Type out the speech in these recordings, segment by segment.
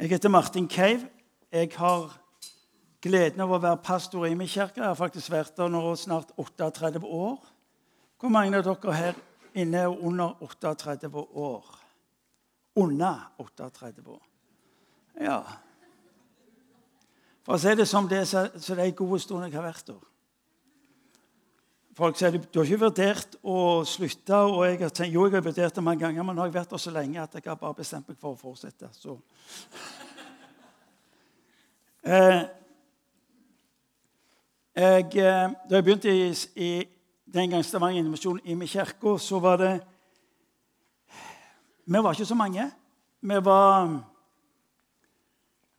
Jeg heter Martin Keiv. Jeg har gleden av å være pastor i min kirke. Jeg har faktisk vært der nå snart 38 år. Hvor mange av dere her inne er under 38 år? Under 38 år. Ja. For å si det som det, så det er en god stund jeg har vært der. Folk sier du har ikke vurdert å slutte. og jeg har tenkt, Jo, jeg har vurdert det mange ganger, men nå har jeg vært der så lenge at jeg har bare bestemt meg for å fortsette. Så. Eh, jeg, eh, da jeg begynte i, i den gang Stavanger Innovasjon i min kirke, så var det Vi var ikke så mange. Vi var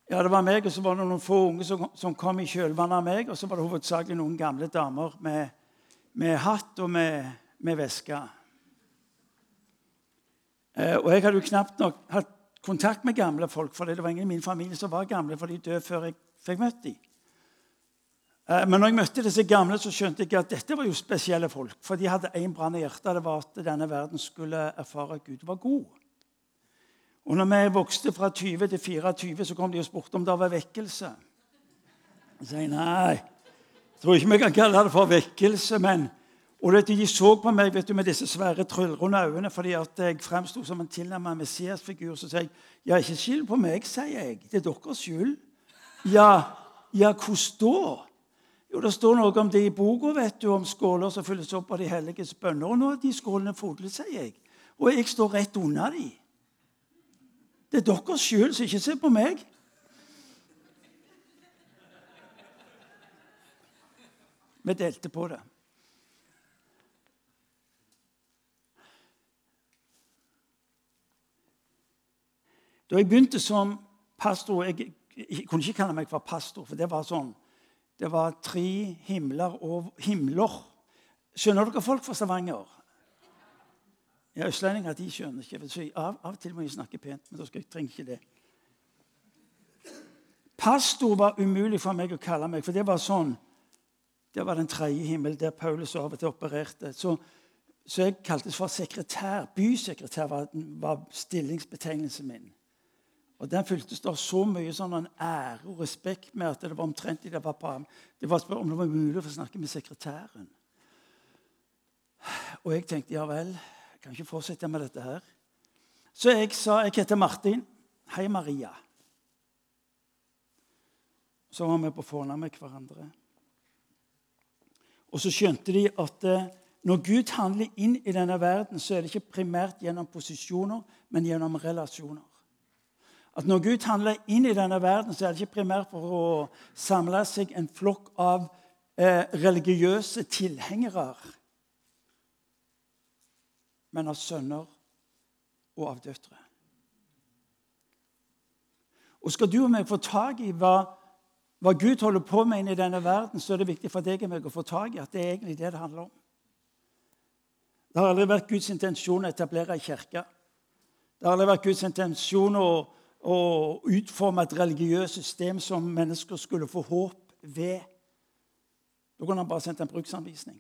ja, Det var meg, og så var det noen få unge som, som kom i kjølvannet av meg. Og så var det hovedsakelig noen gamle damer med, med hatt og med, med veske. Eh, og jeg hadde jo knapt nok hatt kontakt med gamle folk, for det var ingen i min familie som var gamle, for de døde før jeg fikk møtt dem. Eh, men når jeg møtte disse gamle, så skjønte jeg at dette var jo spesielle folk. For de hadde én brann i hjertet. Det var at denne verden skulle erfare at Gud var god. Og når vi vokste fra 20 til 24, så kom de og spurte om det var vekkelse. Jeg sier nei, jeg tror ikke vi kan kalle det for vekkelse. men... Og De så på meg vet du, med disse svære, tryllrunde øynene fordi at jeg framsto som en tilnærmet Messias-figur. Så sier jeg ja, ikke skyld på meg, sier jeg. Det er deres skyld. Ja, ja, hvordan da? Jo, Det står noe om det i boka, vet du, om skåler som fylles opp av de helliges bønner. Og nå er de skålene fodlet, sier jeg. Og jeg står rett unna de. Det er deres skyld, så ikke se på meg. Vi delte på det. Da jeg begynte som pastor Jeg, jeg kunne ikke kalle meg for pastor, for det var sånn det var tre himler og himler. Skjønner dere folk fra Stavanger? Ja, Østlendinger de skjønner ikke. Så av, av og til må jeg snakke pent, men da skal jeg trenger ikke det. Pastor var umulig for meg å kalle meg, for det var sånn Det var den tredje himmel der Paulus av og til opererte. Så, så jeg kaltes for sekretær. Bysekretær var, var stillingsbetegnelsen min. Og Den fyltes da så mye sånn en ære og respekt med at det var omtrent det var på Det var om det var mulig å få snakke med sekretæren. Og jeg tenkte ja vel, jeg kan ikke fortsette med dette her. Så jeg sa jeg heter Martin. Hei, Maria. Så var vi på fornavn med hverandre. Og så skjønte de at eh, når Gud handler inn i denne verden, så er det ikke primært gjennom posisjoner, men gjennom relasjoner. At når Gud handler inn i denne verden, så er det ikke primært for å samle seg en flokk av eh, religiøse tilhengere, men av sønner og av døtre. Og Skal du og meg få tak i hva, hva Gud holder på med inni denne verden, så er det viktig for deg og meg å få tak i at det er egentlig det det handler om. Det har aldri vært Guds intensjon å etablere ei kirke. Det har aldri vært Guds intensjon å å utforme et religiøst system som mennesker skulle få håp ved. Da kunne han bare sendt en bruksanvisning.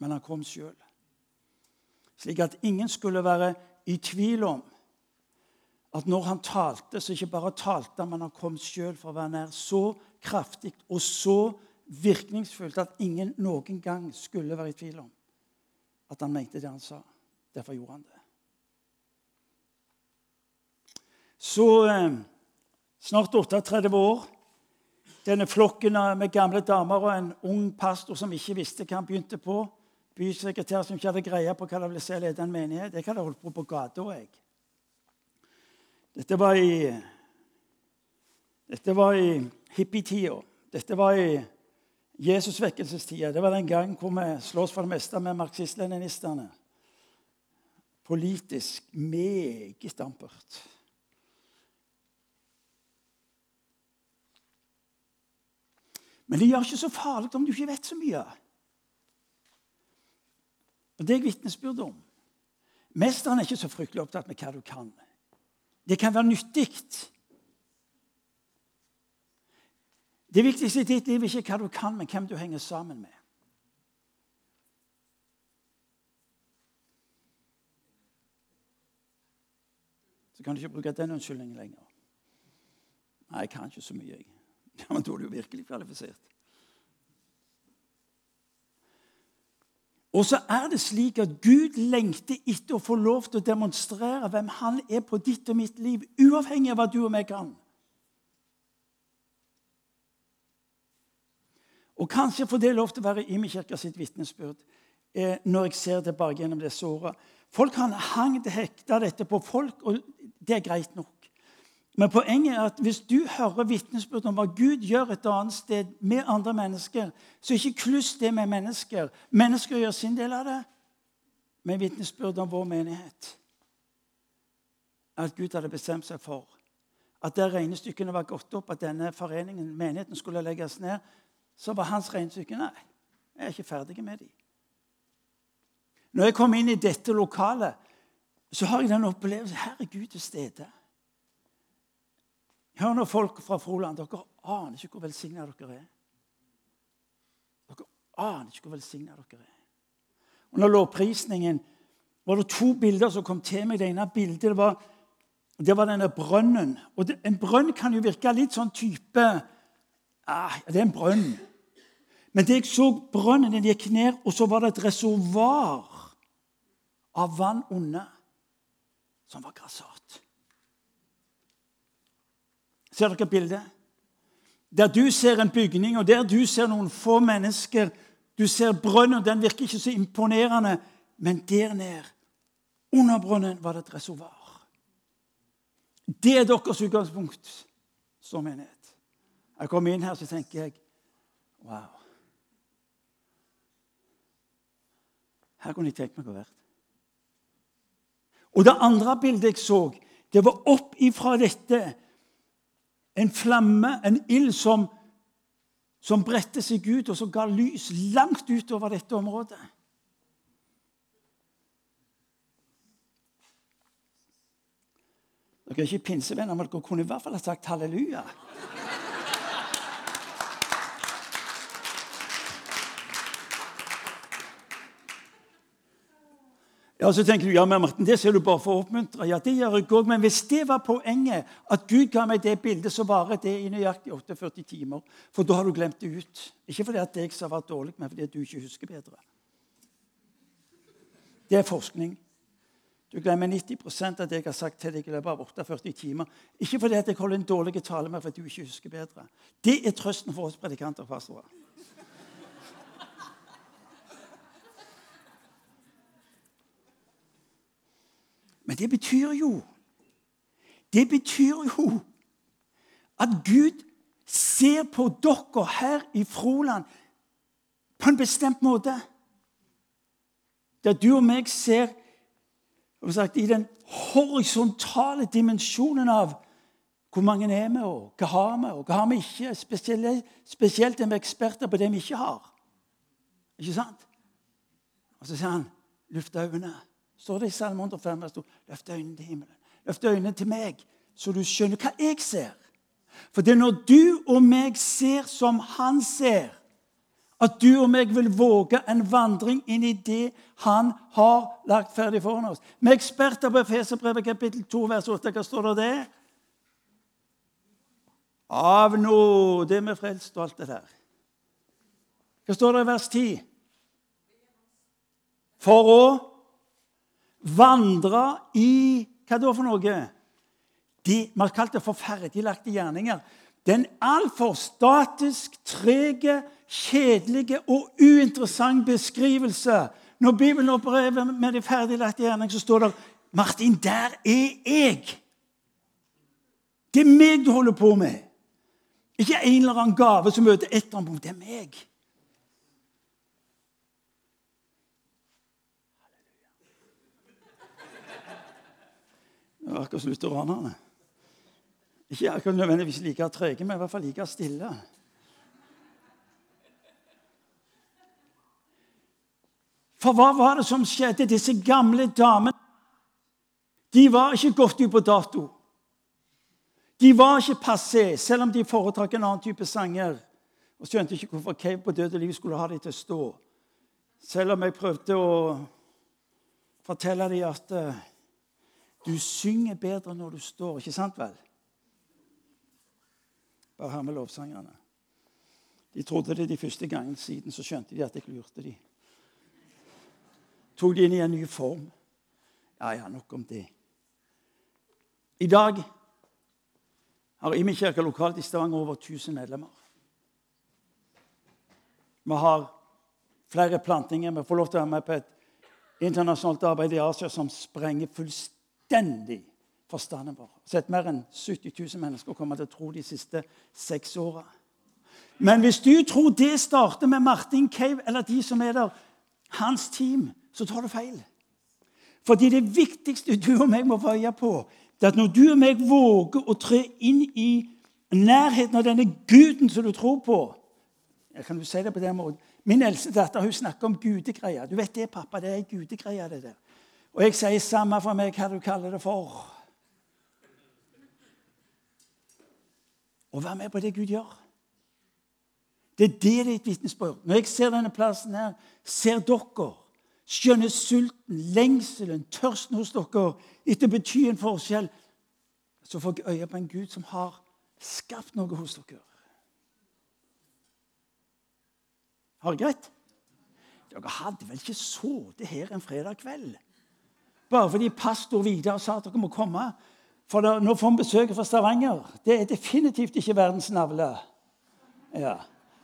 Men han kom sjøl. Slik at ingen skulle være i tvil om at når han talte, så ikke bare talte han, men han kom sjøl for å være nær. Så kraftig og så virkningsfullt at ingen noen gang skulle være i tvil om at han mente det han sa. Derfor gjorde han det. Så eh, snart 38 år Denne flokken med gamle damer og en ung pastor som ikke visste hva han begynte på. Bysekretær som ikke hadde greie på hva det ville si å lede en menighet. Jeg hadde holdt på på gata, jeg. Dette var i dette var i hippietida. Dette var i Jesus-vekkelsestida. Det var den gang hvor vi slåss for det meste med marxist-leninistene. Politisk meget ampert. Men det gjør ikke så farlig om du ikke vet så mye. Og Det er jeg vitnesbyrd om. Mesteren er ikke så fryktelig opptatt med hva du kan. Det kan være nyttig. Det viktigste i ditt liv er ikke hva du kan, men hvem du henger sammen med. så kan du ikke bruke den unnskyldningen lenger. Nei, jeg kan ikke så mye, jeg. Ja, Men da er du virkelig kvalifisert. Og så er det slik at Gud lengter etter å få lov til å demonstrere hvem han er på ditt og mitt liv, uavhengig av hva du og meg kan. Og kanskje får det lov til å være i min sitt vitnesbyrd eh, når jeg ser tilbake gjennom disse åra. Folk kan hang hekta dette på folk, og det er greit nok. Men poenget er at hvis du hører vitnesbyrd om hva Gud gjør et annet sted med andre mennesker, så ikke kluss det med mennesker. Mennesker gjør sin del av det, men vitnesbyrd om vår menighet. At Gud hadde bestemt seg for at der regnestykkene var gått opp, at denne foreningen, menigheten skulle legges ned, så var hans regnestykke nei, jeg er ikke ferdig med dem. Når jeg kom inn i dette lokalet, så har jeg den opplevelsen her er til stede. Hør nå, folk fra Froland. Dere aner ikke hvor velsigna dere er. Dere aner ikke hvor velsigna dere er. Under lovprisningen var det to bilder som kom til meg. Det ene bildet det var, det var denne brønnen. Og det, En brønn kan jo virke litt sånn type ah, Det er en brønn. Men det jeg så brønnen den gikk ned, og så var det et reservoar av vann under som var grassat. Ser dere bildet? Der du ser en bygning, og der du ser noen få mennesker Du ser brønnen, den virker ikke så imponerende, men der nede, under brønnen, var det et reservoar. Det er deres utgangspunkt som menighet. Jeg kommer inn her, så tenker jeg Wow. Her kunne jeg tenkt meg å være. Og det andre bildet jeg så, det var opp ifra dette en flamme, en ild, som, som bredte seg ut, og som ga lys langt utover dette området. Dere er ikke pinsevenner, men dere kunne i hvert fall ha sagt halleluja. Ja, Så tenker du ja, men Martin, det ser du bare for å oppmuntre. Ja, det gjør jeg òg. Men hvis det var poenget, at Gud ga meg det bildet, så varer det i nøyaktig 48 timer. For da har du glemt det ut. Ikke fordi at jeg har vært dårlig, men fordi at du ikke husker bedre. Det er forskning. Du glemmer 90% av det jeg har sagt til deg i løpet av 48 timer. Ikke fordi at jeg holder en dårlig tale, men fordi du ikke husker bedre. Det er trøsten for oss predikanter og pastorer. Det betyr jo Det betyr jo at Gud ser på dere her i Froland på en bestemt måte. Der du og meg ser sagt, i den horisontale dimensjonen av hvor mange er vi, og hva har vi, og hva har vi ikke. Spesielt, spesielt er vi eksperter på det vi ikke har. Ikke sant? Og så sier han, luft øynene står det i Salme 105 vers 2. Løft øynene til himmelen. Løft øynene til meg, så du skjønner hva jeg ser. For det er når du og meg ser som han ser, at du og meg vil våge en vandring inn i det han har lagt ferdig foran oss. Er eksperter på Efeserbrevet kapittel 2, vers 8. Hva står det der? Av nåde er vi frelst og alt det der. Hva står det i vers 10? For å vandre i Hva da for noe? De, vi har kalt det for ferdiglagte gjerninger. Den altfor statisk, trege, kjedelige og uinteressant beskrivelse. Når Bibelen opererer med de ferdiglagte gjerninger, så står det Martin, der er jeg. Det er meg du holder på med. Ikke en eller annen gave som møter et eller annet punkt. Det er meg. Akkurat som lutheranerne. Ikke akkurat nødvendigvis like trege, men i hvert fall like stille. For hva var det som skjedde? Disse gamle damene de var ikke gått ut på dato. De var ikke passé, selv om de foretrakk en annen type sanger. Og skjønte ikke hvorfor Cave på døde liv skulle ha dem til å stå. Selv om jeg prøvde å fortelle dem at uh, Du synger bedre når du står, ikke sant vel? Bare hør med lovsangerne. De trodde det de første gangen siden, så skjønte de at jeg lurte de. Tok de inn i en ny form. Ja, ja, nok om det. I dag har Imi kirke lokalt i Stavanger over 1000 medlemmer. Vi har flere plantinger. Vi får lov til å være med på et internasjonalt arbeid i Asia som sprenger fullstendig forstanden vår. Sett mer enn 70 000 mennesker kommer til å tro de siste seks åra. Men hvis du tror det starter med Martin Cave eller de som er der, hans team, så tar du feil. Fordi det viktigste du og meg må veie på, det er at når du og meg våger å tre inn i nærheten av denne guden som du tror på jeg Kan du si det på den måten? Min eldste datter hun snakker om gudegreier. Du vet det, pappa, det er gudegreier. det der. Og jeg sier samme for meg hva du kaller det for. Å være med på det Gud gjør. Det er det ditt vitnesbyrd. Når jeg ser denne plassen her, ser dere skjønner sulten, lengselen, tørsten hos dere etter å bety en forskjell, så får jeg øye på en Gud som har skapt noe hos dere. Har jeg rett? Dere hadde vel ikke sittet her en fredag kveld bare fordi pastor Vidar sa at dere må komme? For da, nå får vi besøk fra Stavanger. Det er definitivt ikke verdens navle. Ja.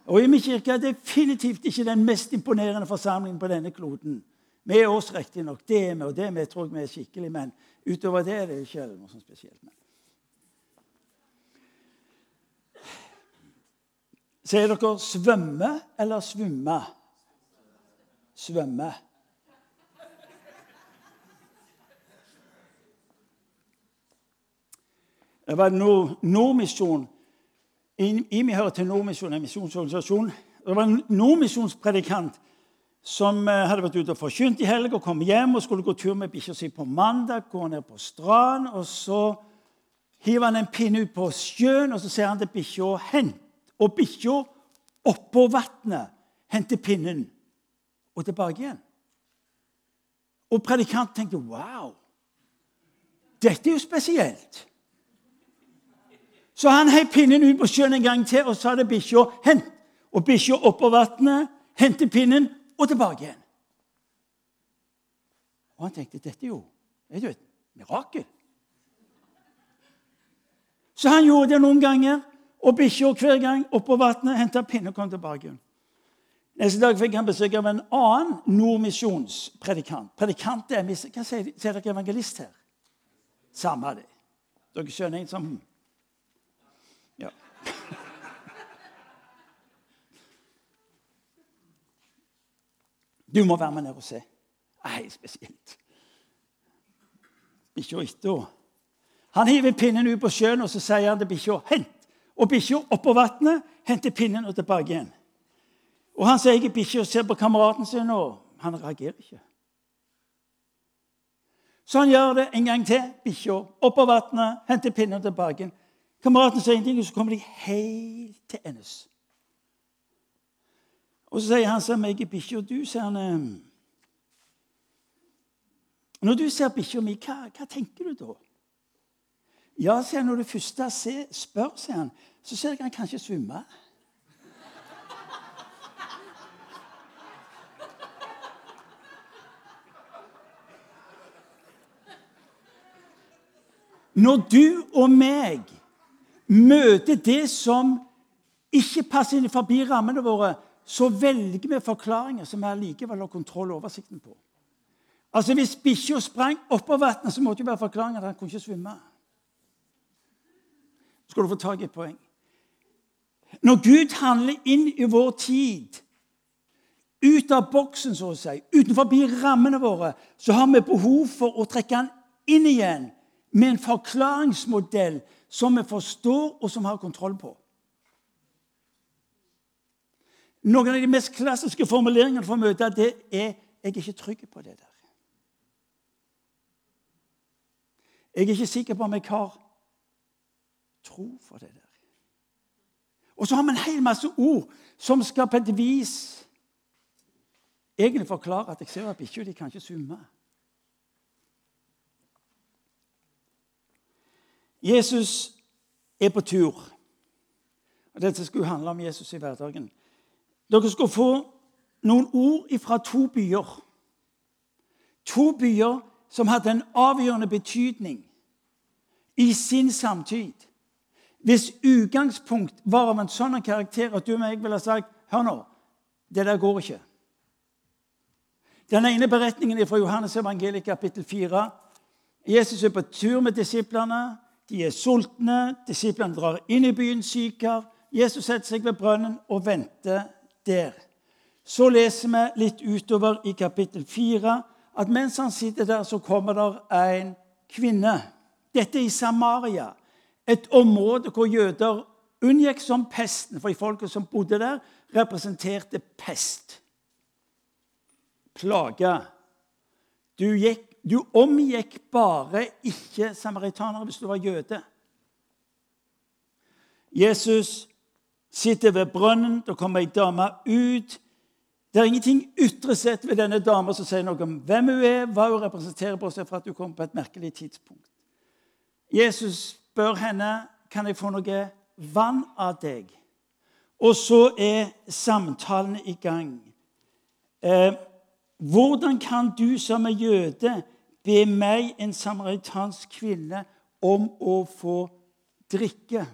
Og i min kirke er definitivt ikke den mest imponerende forsamlingen på denne kloden. Vi er oss riktignok. Det er vi, og det er vi tror jeg vi er skikkelig, men utover det er det ikke noe sånt spesielt. Men. Sier dere svømme eller svumme? Svømme. Det var Nordmisjon. IMI hører til Nordmisjon, en misjonsorganisasjon. Det var en nordmisjonspredikant som eh, hadde vært ute og forkynt i helg og kom hjem og skulle gå tur med bikkja si på mandag. gå ned på stranden, og Så hiver han en pinne ut på sjøen og så ser han til bikkja hent. Og bikkja oppå vannet henter pinnen og tilbake igjen. Og predikanten tenkte wow, dette er jo spesielt. Så han heiv pinnen ut på sjøen en gang til og sa til bikkja hent. Og bikkja oppå vannet henter pinnen og tilbake igjen. Og han tenkte dette er jo er jo et mirakel. Så han gjorde det noen ganger, og bikkja hver gang oppå vannet henta pinne og kom tilbake. igjen. Neste dag fikk han besøk av en annen nordmisjonspredikant. Predikant er, Hva sier, sier dere evangelist her? Samme det. Dere skjønner en som Ja. Du må være med ned og se. Det er helt spesielt. Bikkja etter Han hiver pinnen ut på sjøen og så sier han til bikkja 'hent'. Og bikkja oppå vannet henter pinnen og tilbake igjen. Og Han sier bikkje ser på kameraten sin, og han reagerer ikke. Så han gjør det en gang til. Bikkja oppå vannet, henter pinnen tilbake. igjen. Kameraten sier ingenting, og så kommer de helt til endes. Og så sier han til meg i bikkja Du, sier han Når du ser bikkja mi, hva, hva, tenker du da? Ja, sier han, når du først spør, sier han, så ser jeg han kanskje svømme. Når du og meg møter det som ikke passer inn forbi rammene våre, så velger vi forklaringer som vi allikevel har kontroll og oversikten på. Altså Hvis bikkja sprang oppå vannet, så måtte det være forklaringen at han kunne ikke svømme. Så skal du få tak i et poeng. Når Gud handler inn i vår tid, ut av boksen, så å si, utenfor rammene våre, så har vi behov for å trekke han inn igjen med en forklaringsmodell som vi forstår, og som vi har kontroll på. Noen av de mest klassiske formuleringene for å møte det er 'jeg er ikke trygg på det der'. Jeg er ikke sikker på om jeg har tro for det der. Og så har vi en hel masse ord som skal på et vis egentlig forklare at jeg ser at bikkja kan ikke svømme. Jesus er på tur. Og Dette skulle handle om Jesus i hverdagen. Dere skal få noen ord fra to byer. To byer som hadde en avgjørende betydning i sin samtid. Hvis utgangspunkt var av en sånn karakter at du og jeg ville sagt Hør nå, det der går ikke. Den ene beretningen er fra Johannes evangeliet kapittel 4. Jesus er på tur med disiplene. De er sultne. Disiplene drar inn i byen Sykar. Jesus setter seg ved brønnen og venter der. Så leser vi litt utover i kapittel 4 at mens han sitter der, så kommer der en kvinne. Dette er i Samaria, et område hvor jøder unngikk som pesten. For folket som bodde der, representerte pest. Plage. Du, gikk, du omgikk bare ikke samaritanere hvis du var jøde. Jesus sitter ved brønnen. Da kommer ei dame ut. Det er ingenting ytre sett ved denne dama som sier noe om hvem hun er, hva hun representerer, på seg for at hun kommer på et merkelig tidspunkt. Jesus spør henne kan jeg få noe vann av deg. Og så er samtalen i gang. Eh, hvordan kan du som er jøde be meg, en samaritansk kvinne, om å få drikke?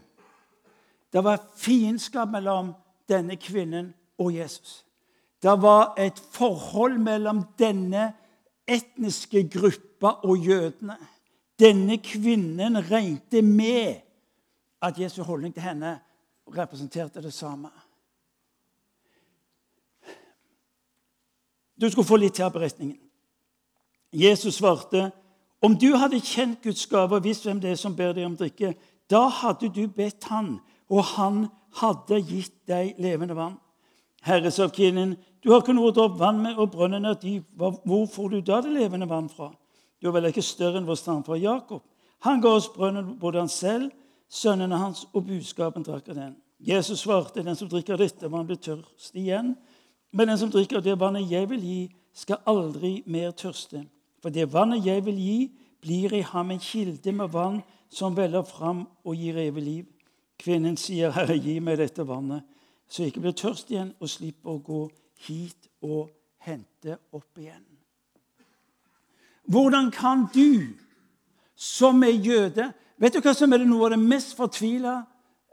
Det var fiendskap mellom denne kvinnen og Jesus. Det var et forhold mellom denne etniske gruppa og jødene. Denne kvinnen regnet med at Jesu holdning til henne representerte det samme. Du skulle få litt til av beretningen. Jesus svarte, 'Om du hadde kjent Guds gave og visst hvem det er som ber deg om drikke,' 'da hadde du bedt Han, og Han hadde gitt deg levende vann.' Herre, sa kvinnen, 'Du har ikke noe å dra vann med, og brønnen er dyp. Hvor får du da det levende vann fra?' 'Du er vel ikke større enn vår stamfar Jakob.' Han ga oss brønnen, både han selv, sønnene hans og budskapen drakk av den. Jesus svarte, 'Den som drikker dette, vannet, blir tørst igjen.' 'Men den som drikker det vannet jeg vil gi, skal aldri mer tørste.' 'For det vannet jeg vil gi, blir i ham en kilde med vann som veller fram og gir evig liv.' Kvinnen sier, 'Herre, gi meg dette vannet, så jeg ikke blir tørst igjen og slipper å gå hit og hente opp igjen.' Hvordan kan du, som er jøde Vet du hva som er noe av det mest fortvila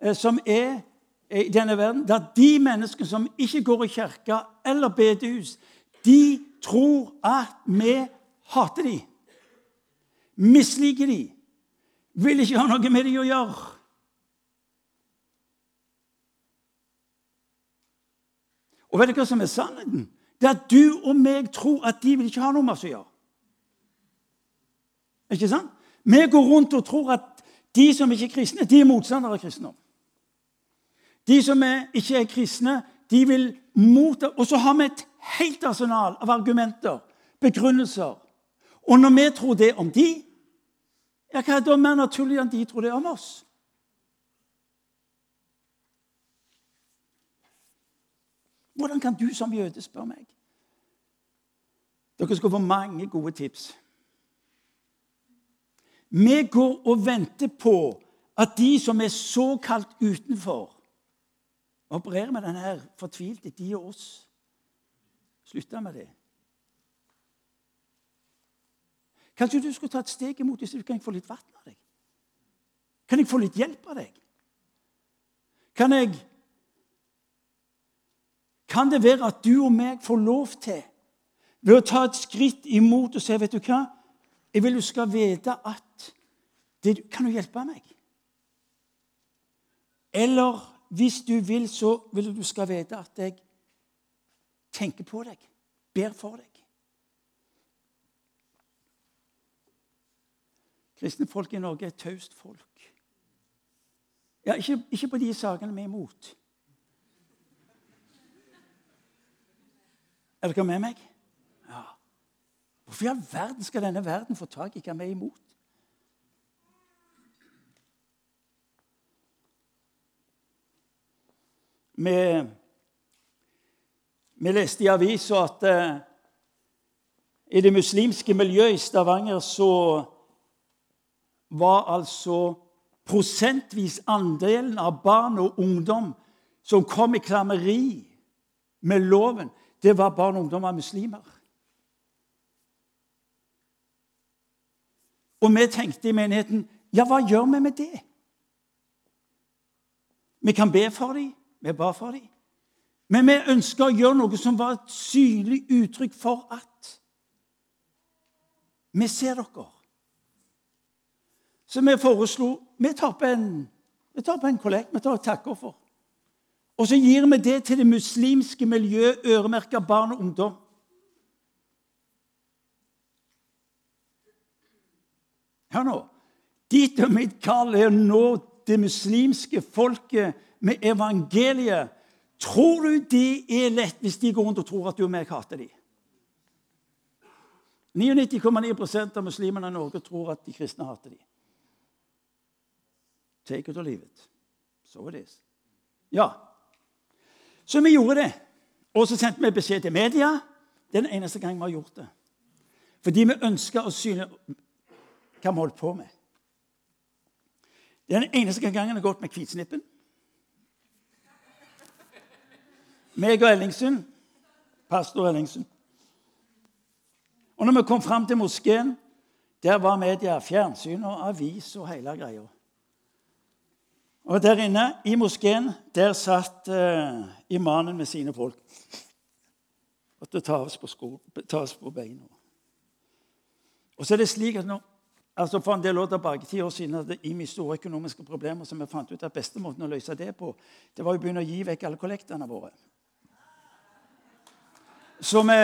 eh, som er i denne verden? Det er de menneskene som ikke går i kirka eller bedehus. De tror at vi hater dem, misliker dem, vil ikke ha noe med dem å gjøre. Og vet du hva som er sannheten? Det er at du og meg tror at de vil ikke ha noe med oss å gjøre. Ikke sant? Vi går rundt og tror at de som ikke er kristne, de er motstandere av kristendom. De som er, ikke er kristne, de vil motta Og så har vi et helt arsenal av argumenter, begrunnelser. Og når vi tror det om de, ja, hva er da mer naturlig enn de tror det om oss? Hvordan kan du som jøde spørre meg? Dere skal få mange gode tips. Vi går og venter på at de som er såkalt utenfor Opererer med denne fortvilte de og oss. Slutte med det. Kanskje du skulle ta et steg imot hvis så kan få litt vann av deg? Kan jeg få litt hjelp av deg? Kan jeg Kan det være at du og meg får lov til, ved å ta et skritt imot og si vet du hva, jeg vil du skal vite at det, Kan du hjelpe meg? Eller hvis du vil, så vil du skal vite at jeg tenker på deg, ber for deg. Kristne folk i Norge er et taust folk. Ja, ikke, ikke på de sakene vi er imot. Er dere med meg? Ja. Hvorfor i all verden skal denne verden få tak i hva vi er imot? Vi, vi leste i avisa at uh, i det muslimske miljøet i Stavanger så var altså prosentvis andelen av barn og ungdom som kom i klammeri med loven, det var barn og ungdom av muslimer. Og vi tenkte i menigheten ja, hva gjør vi med det? Vi kan be for dem. Vi ba for dem. Men vi ønska å gjøre noe som var et synlig uttrykk for at vi ser dere. Så vi foreslo vi tar på en, vi tar på en kollekt, vi tar et takkoffer. Og så gir vi det til det muslimske miljøet, øremerka barn og ungdom. Hør nå. Ditt og mitt kall er å nå det muslimske folket med evangeliet. Tror du det er lett hvis de går rundt og tror at du og meg hater dem? 99,9% av muslimene i Norge tror at de kristne hater dem. Take it or leave it. So it is. Ja. Så vi gjorde det. Og så sendte vi beskjed til media. Det er den eneste gangen vi har gjort det. Fordi vi ønska å syne hva vi holdt på med. Det er den eneste gangen jeg har gått med hvitsnippen. Meg og Ellingsen. Pastor Ellingsen. Og når vi kom fram til moskeen, der var media, fjernsyn og avis og hele greia. Og der inne i moskeen der satt uh, imanen med sine folk. Måtte tas på, sko, tas på beina. Og så er det slik at når, altså For en del år tilbake, ti år siden hadde Imi store økonomiske problemer, som vi fant ut at beste måten å løse det på, det var å begynne å gi vekk alle kollektene våre. Så vi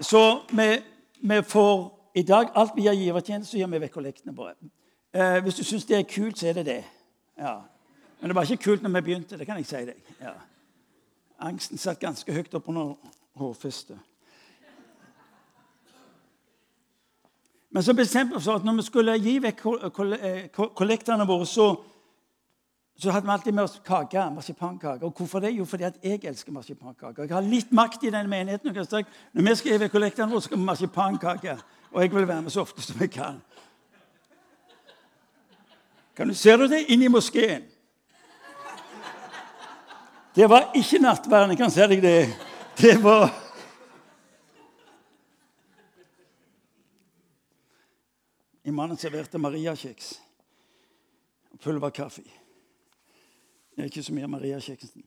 Så vi, vi, får i dag alt vi har givertjeneste, så gir vi vekk kollektene våre. Eh, hvis du syns det er kult, så er det det. Ja. Men det var ikke kult når vi begynte. det kan jeg si deg. Ja. Angsten satt ganske høyt oppe under hårfestet. Men så bestemte vi oss at når vi skulle gi vekk eh, kollektene våre, så så hadde vi alltid med oss kake, marsipankake. Og hvorfor det? Jo, fordi at jeg elsker marsipankake. Jeg har litt makt i den menigheten. Når vi skal gi vekk kollektene våre, så skal vi marsipankake. Og jeg vil være med så ofte som jeg kan. Kan du Ser du det Inn i moskeen? Det var ikke nattverden. jeg kan se deg det. Det var Imamen serverte mariakjeks og pulverkaffe. Det er ikke så mye Maria Kjeksensen.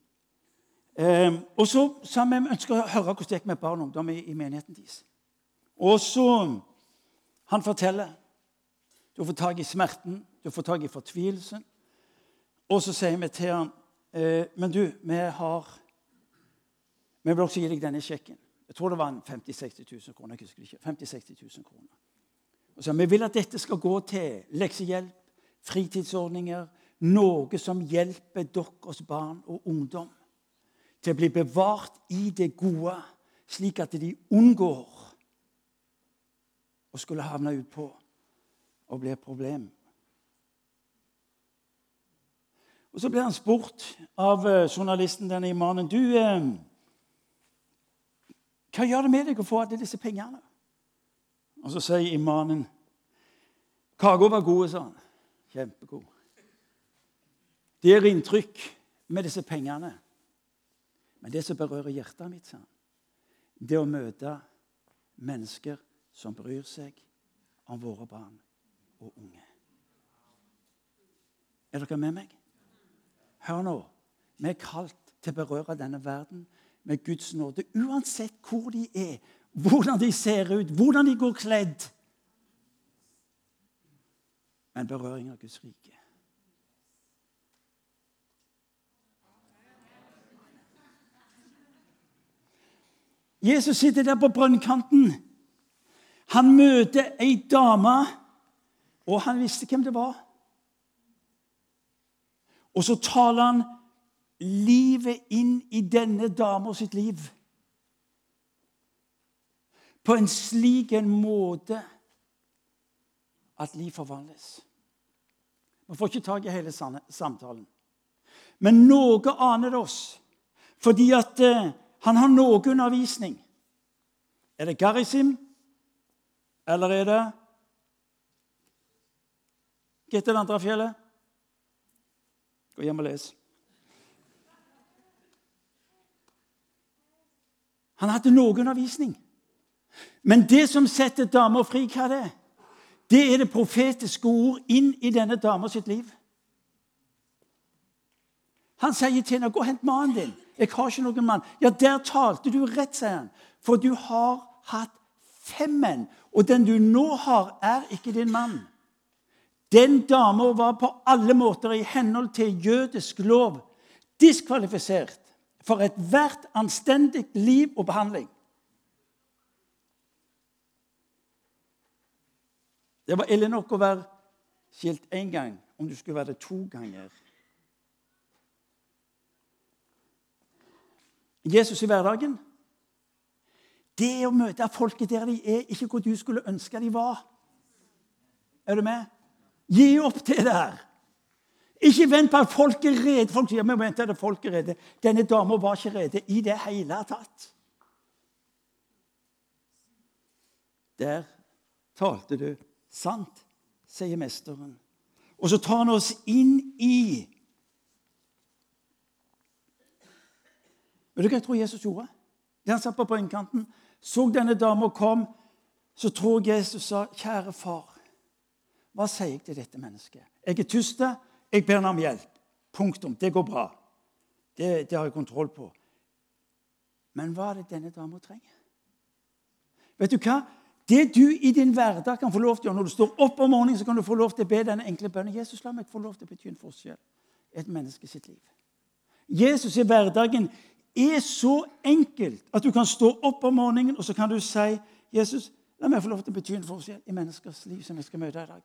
Eh, og så sa vi vi ønsker å høre hvordan det gikk med barn og ungdom i, i menigheten deres. Og så Han forteller. Du får tak i smerten, du får tak i fortvilelsen. Og så sier vi til han, eh, Men du, vi har Vi vil også gi deg denne sjekken. Jeg tror det var 50 60 000 kroner. jeg husker ikke, 50 60 000 kroner. Og så, Vi vil at dette skal gå til leksehjelp, fritidsordninger, noe som hjelper deres barn og ungdom til å bli bevart i det gode, slik at de unngår å skulle havne utpå og bli et problem. Og Så ble han spurt av eh, journalisten denne imanen du, eh, Hva gjør det med deg å få alle disse pengene? Og Så sier imanen Kaka var gode, sa han. Kjempegod. Det gjør inntrykk med disse pengene. Men det som berører hjertet mitt, sa han, det å møte mennesker som bryr seg om våre barn og unge. Er dere med meg? Hør nå. Vi er kalt til å berøre denne verden med Guds nåde. Uansett hvor de er, hvordan de ser ut, hvordan de går kledd. Men berøring av Guds rike. Jesus sitter der på brønnkanten. Han møter ei dame, og han visste hvem det var. Og så taler han livet inn i denne dama sitt liv. På en slik en måte at liv forvandles. Vi får ikke tak i hele samtalen. Men noe aner det oss. Fordi at eh, han har noe undervisning. Er det Garisim, eller er det Hva heter det andre fjellet? Gå hjem og les. Han hadde noe undervisning. Men det som setter damer fri, hva er det? Det er det profetiske ord inn i denne dama sitt liv. Han sier til henne, 'Gå og hent mannen din.' 'Jeg har ikke noen mann.' 'Ja, der talte du rett', sier han. 'For du har hatt fem menn, og den du nå har, er ikke din mann.' Den dama var på alle måter i henhold til jødisk lov diskvalifisert for ethvert anstendig liv og behandling. Det var ille nok å være skilt én gang om du skulle være det to ganger. Jesus i hverdagen det å møte folket der de er, ikke hvor du skulle ønske de var. Er du med? Gi opp det der. Ikke vent på at folk er rede. Folk sier men vent, at folk er rede. Denne dama var ikke rede i det hele tatt. Der talte du sant, sier mesteren. Og så tar han oss inn i Vet du hva jeg tror Jesus gjorde? Da han satt på brønnkanten, så denne dama kom, så tror Jesus sa, 'Kjære far, hva sier jeg til dette mennesket?' 'Jeg er tyst, jeg ber ham om hjelp.' Punktum. Det går bra. Det, det har jeg kontroll på. Men hva er det denne dama trenger? Vet du hva? Det du i din hverdag kan få lov til å gjøre når du står opp om morgenen, så kan du få lov til å be denne enkle bønnen. Jesus, la meg få lov til å bety en forskjell i et menneske sitt liv. Jesus i hverdagen er så enkelt at du kan stå opp om morgenen og så kan du si Jesus, la meg få lov til å bety en forskjell i menneskers liv som jeg skal møte i dag.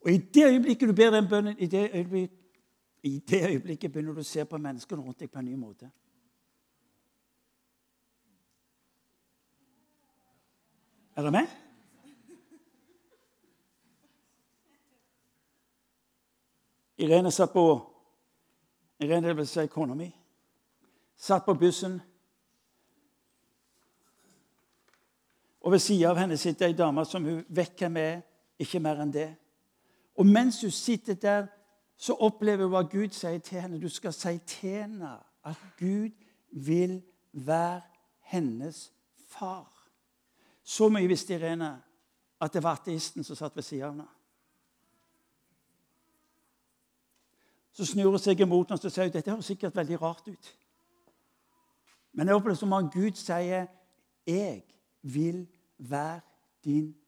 Og I det øyeblikket du ber den bønnen, i det øyeblikket, i det øyeblikket begynner du å se på menneskene rundt deg på en ny måte. Er dere med? Irene satt på Irene vil si kona mi satt på bussen. Og ved siden av henne sitter ei dame som hun vet hvem er, ikke mer enn det. Og mens hun sitter der, så opplever hun hva Gud sier til henne. Du skal si til henne at Gud vil være hennes far. Så mye visste Irene at det var ateisten som satt ved siden av henne. Så snur hun seg imot henne og sier dette høres sikkert veldig rart ut. Men jeg opplever det som om Gud sier, 'Jeg vil være din far'.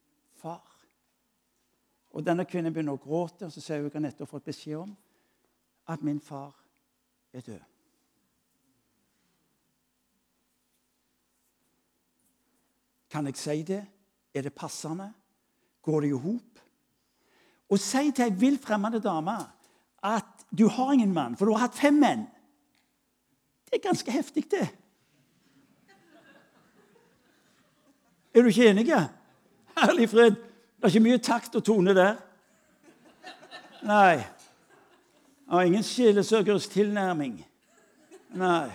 Og Denne kvinnen begynner å gråte, og så sier hun at hun nettopp fått beskjed om at min far er død. Kan jeg si det? Er det passende? Går det i hop? Og si til ei vill fremmede dame at du har ingen mann, for du har hatt fem menn. Det er ganske heftig, det. Er du ikke enig? Herlig fred. Det er ikke mye takt og tone der. Nei. Det var ingen sjelesøkers tilnærming. Nei.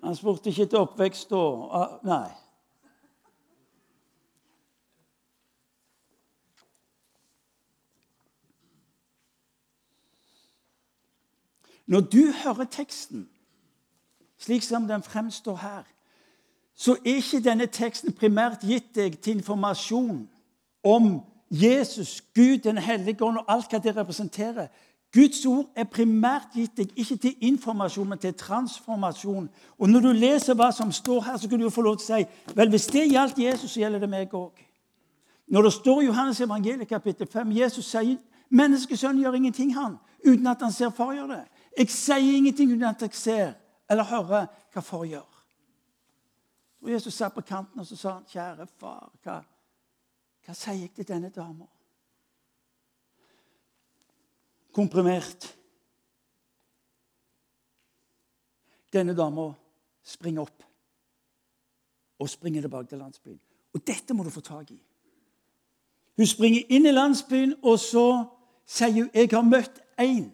Han spurte ikke etter oppvekst og Nei. Når du hører teksten slik som den fremstår her, så er ikke denne teksten primært gitt deg til informasjon om Jesus, Gud, Den hellige ånd og alt hva det representerer. Guds ord er primært gitt deg ikke til informasjon, men til transformasjon. Og Når du leser hva som står her, så kan du få lov til å si vel, hvis det gjaldt Jesus, så gjelder det meg òg. Når det står i Johannes evangeliet kapittel 5 Jesus sier menneskesønnen gjør ingenting han, uten at han ser far gjøre det. Jeg sier ingenting uten at jeg ser eller hører hva far gjør. Og Jesus satt på kanten og så sa han, 'Kjære far, hva, hva sier jeg til denne dama?' Komprimert. Denne dama springer opp og springer tilbake til landsbyen. Og dette må du få tak i. Hun springer inn i landsbyen, og så sier hun 'Jeg har møtt en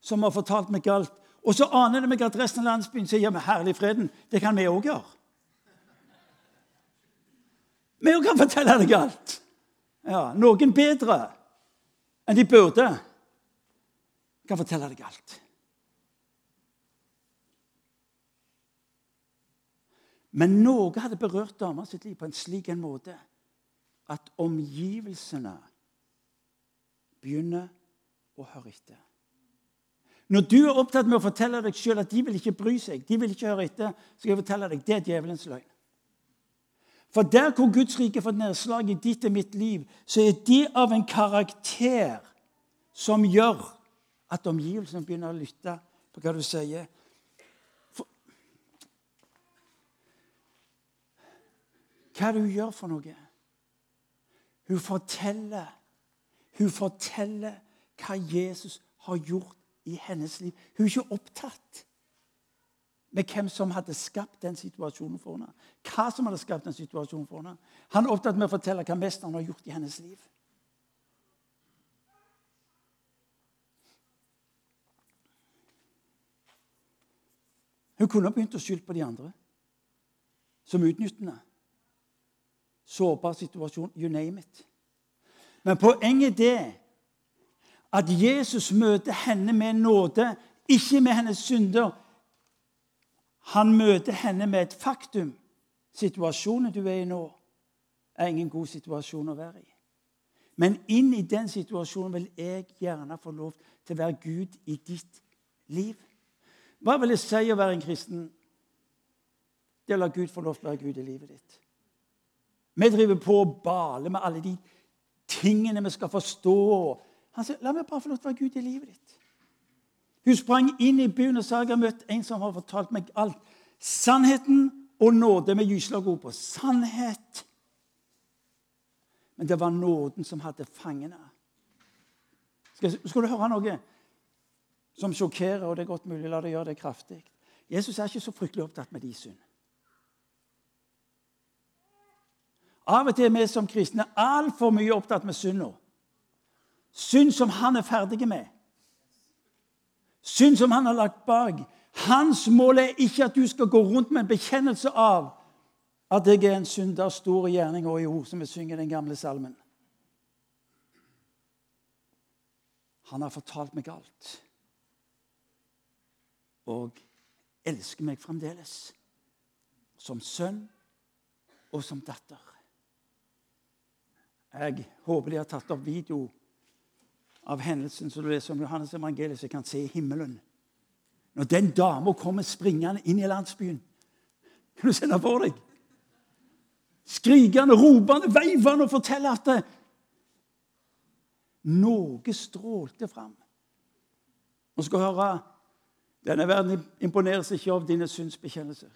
som har fortalt meg galt.' Og så aner det meg at resten av landsbyen sier ja, men herlig freden, det kan vi òg gjøre. Vi kan fortelle deg alt. Ja, Noen bedre enn de burde. kan fortelle deg alt. Men noe hadde berørt dama sitt liv på en slik en måte at omgivelsene begynner å høre etter. Når du er opptatt med å fortelle deg sjøl at de vil ikke bry seg, de vil ikke høre etter, så skal jeg fortelle deg det er djevelens løgn. For der hvor Guds rike får nedslag i ditt og mitt liv, så er det av en karakter som gjør at omgivelsene begynner å lytte på hva du sier. For, hva du gjør for noe? Hun forteller, hun forteller hva Jesus har gjort i hennes liv. Hun er ikke opptatt med hvem som hadde skapt den situasjonen for henne. Hva som hadde skapt den situasjonen for henne. Han er opptatt med å fortelle hva mesteren har gjort i hennes liv. Hun kunne begynt å skylde på de andre som utnyttende. Sårbar situasjon, you name it. Men poenget er at Jesus møter henne med nåde, ikke med hennes synder. Han møter henne med et faktum. Situasjonen du er i nå, er ingen god situasjon å være i. Men inn i den situasjonen vil jeg gjerne få lov til å være Gud i ditt liv. Hva vil det si å være en kristen? Det å la Gud få lov til å være Gud i livet ditt. Vi driver på og baler med alle de tingene vi skal forstå. Han sier, 'La meg bare få lov til å være Gud i livet ditt'. Hun sprang inn i byen og sa jeg har møtt en som har fortalt meg alt. Sannheten og nåde med gyslag ord på. Sannhet. Men det var nåden som hadde fangene. Skal, skal du høre noe som sjokkerer, og det er godt mulig la det gjøre det kraftig? Jesus er ikke så fryktelig opptatt med de synd. Av og til er vi som kristne altfor mye opptatt med synda. Synd som han er ferdig med. Synd som han har lagt bak. Hans mål er ikke at du skal gå rundt med en bekjennelse av at jeg er en synder, stor i gjerning og i ord, som vi synger den gamle salmen. Han har fortalt meg alt. Og elsker meg fremdeles. Som sønn og som datter. Jeg håper de har tatt opp video av hendelsen som du leser om Johannes evangeliet, jeg kan se himmelen. Når den dama kommer springende inn i landsbyen Kan du se det for deg? Skrikende, ropende, veivende og fortelle at det, noe strålte fram. Nå skal høre denne verden imponeres ikke av dine synsbekjennelser.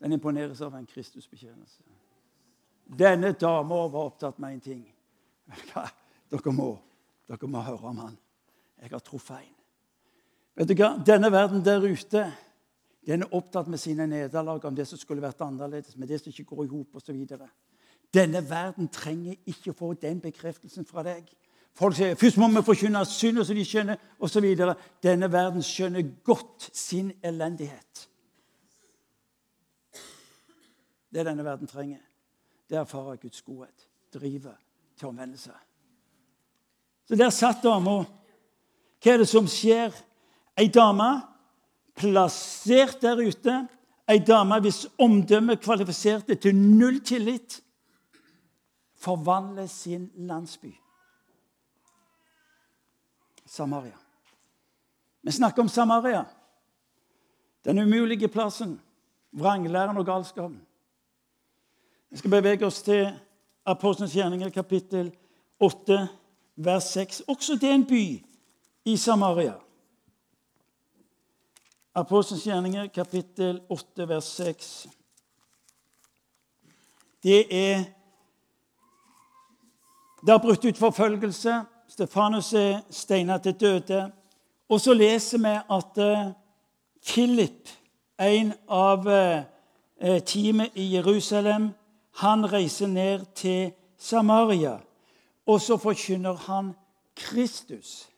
Den imponeres av en Kristusbekjennelse. Denne dama var opptatt med én ting. Dere må dere må høre om han. Jeg har truffet en. Vet du hva? Denne verden der ute den er opptatt med sine nederlag, om det som skulle vært annerledes, med det som ikke går i hop osv. Denne verden trenger ikke å få den bekreftelsen fra deg. Folk sier først må vi forkynne synd, så de skjønner, osv. Denne verden skjønner godt sin elendighet. Det denne verden trenger, det er å Guds godhet. driver til omvendelse. Så der satt dama. Hva er det som skjer? Ei dame plassert der ute, ei dame hvis omdømme kvalifiserte til null tillit, forvandler sin landsby. Samaria. Vi snakker om Samaria. Den umulige plassen. Vranglæren og galskapen. Vi skal bevege oss til Apostelens gjerninger, kapittel 8 vers 6. Også det er en by i Samaria. Apostelens gjerninger, kapittel 8, vers 6. Det er Det har brutt ut forfølgelse. Stefanus er steina til døde. Og så leser vi at eh, Philip, en av eh, teamet i Jerusalem, han reiser ned til Samaria og så forkynner han Kristus.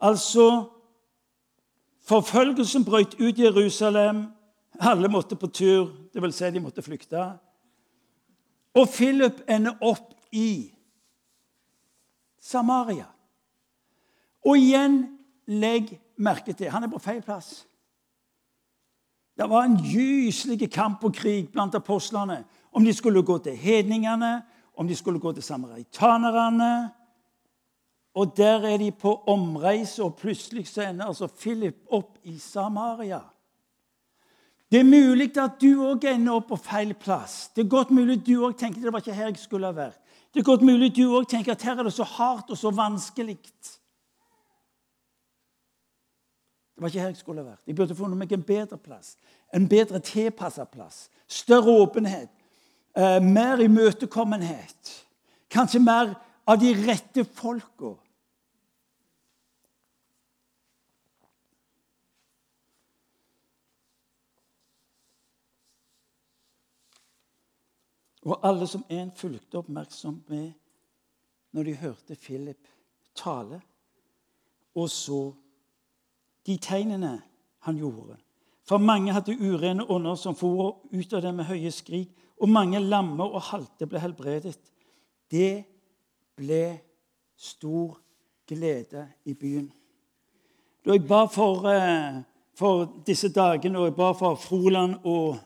Altså Forfølgelsen brøt ut i Jerusalem. Alle måtte på tur, dvs. Si de måtte flykte. Og Philip ender opp i Samaria. Og igjen, legg merke til han er på feil plass. Det var en gyselig kamp og krig blant apostlene om de skulle gå til hedningene, om de skulle gå til samaritanerne. Og der er de på omreise, og plutselig så ender altså Philip opp i Samaria. Det er mulig at du òg ender opp på feil plass. Det er godt mulig du òg tenker det var ikke her jeg skulle ha vært. Det er godt mulig du òg tenker at her er det så hardt og så vanskelig. Det var ikke her jeg skulle ha vært. Jeg burde funnet meg en bedre plass. En bedre tilpassa plass. Større åpenhet. Eh, mer imøtekommenhet. Kanskje mer av de rette folka. Og alle som en fulgte oppmerksomt med når de hørte Philip tale, og så de tegnene han gjorde. For mange hadde urene ånder som for ut av dem med høye skrik, og mange lamme og halte ble helbredet. Det ble stor glede i byen. Da jeg ba for, eh, for disse dagene, og jeg ba for Froland og